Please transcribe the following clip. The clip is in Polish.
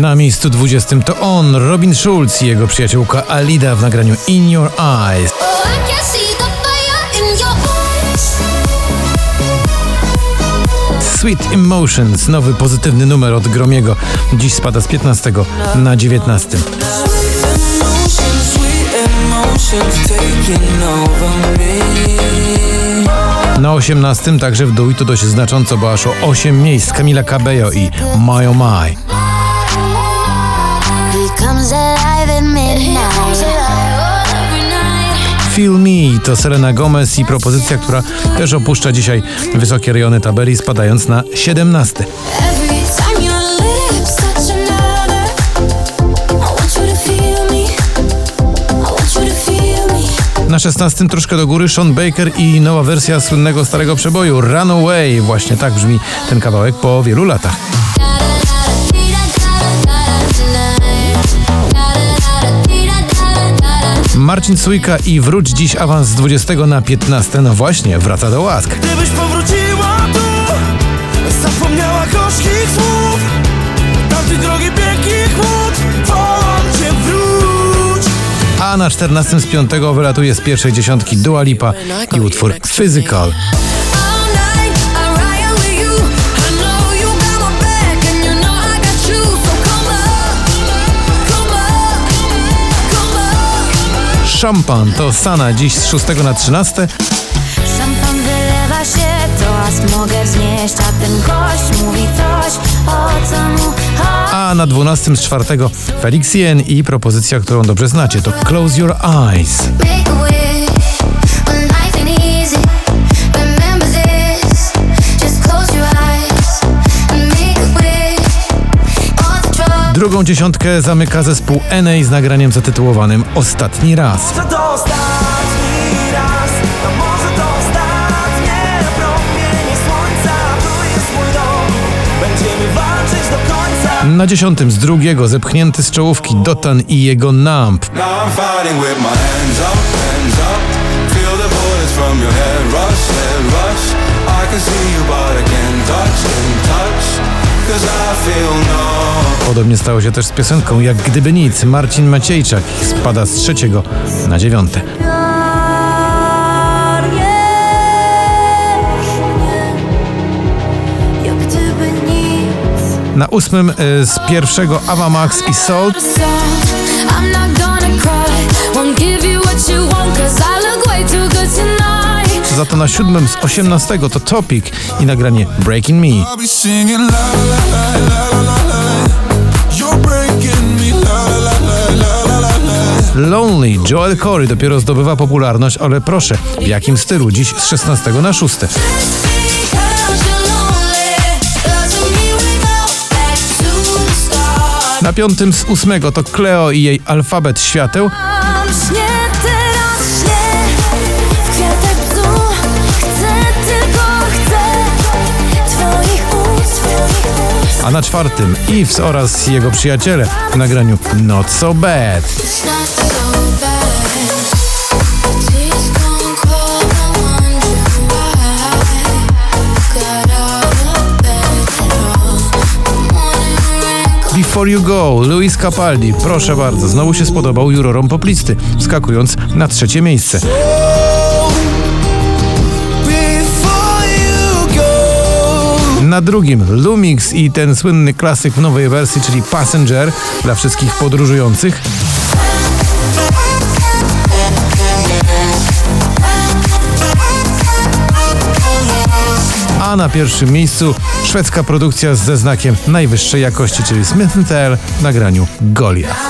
Na miejscu 20 to on, Robin Schulz i jego przyjaciółka Alida w nagraniu In Your Eyes. Oh. Sweet Emotions, nowy pozytywny numer od Gromiego. Dziś spada z 15 na 19. Emotions, sweet emotions taking over me. Na 18 także w dół i to dość znacząco, bo aż o 8 miejsc Camila Cabello i My Oh My. Comes alive at midnight. Feel Me to Selena Gomez i propozycja, która też opuszcza dzisiaj wysokie rejony tabeli, spadając na 17. Every time your lips touch another, I want you to feel me. I want you to feel me. Na 16 troszkę do góry Sean Baker i nowa wersja słynnego starego przeboju Runaway. Właśnie tak brzmi ten kawałek po wielu latach. Marcin Sujka i wróć dziś awans z 20 na 15. No właśnie, wraca do łask. Gdybyś powróciła tu, zapomniała gorzkich słów, tamtej drogi pięknych wód, wołam cię wróć. A na 14 z 5 wylatuje z pierwszej dziesiątki Dua Lipa i utwór Physical. Szampan to Sana dziś z 6 na 13. Szampan wylewa się, to mogę wznieść A ten gość mówi coś, o co mu chodzi A na 12 z 4 Felix Jen i propozycja, którą dobrze znacie, to Close Your Eyes. Drugą dziesiątkę zamyka zespół NA z nagraniem zatytułowanym Ostatni raz. Na dziesiątym z drugiego zepchnięty z czołówki Dotan i jego Nump. Now I'm fighting with my hands up, hands up. Feel the bullets from your head rush, head rush. I can see you, but I can't touch, can't Podobnie stało się też z piosenką Jak gdyby nic. Marcin Maciejczak spada z trzeciego na dziewiąte. Na ósmym y, z pierwszego Ava Max i Soul. Za to na siódmym z osiemnastego to Topic i nagranie Breaking Me. Lonely Joel Corey dopiero zdobywa popularność, ale proszę, w jakim stylu? Dziś z 16 na 6. Just because you're lonely doesn't mean we go back to the start. Na piątym z ósmego to Cleo i jej alfabet świateł, a na czwartym Eves oraz jego przyjaciele w nagraniu not so bad. Before You Go, Luis Capaldi, proszę bardzo, znowu się spodobał jurorom poplisty, wskakując na trzecie miejsce. Na drugim Lumix i ten słynny klasyk w nowej wersji, czyli Passenger dla wszystkich podróżujących. A na pierwszym miejscu szwedzka produkcja ze znakiem najwyższej jakości, czyli Smith Tell w nagraniu Goliath.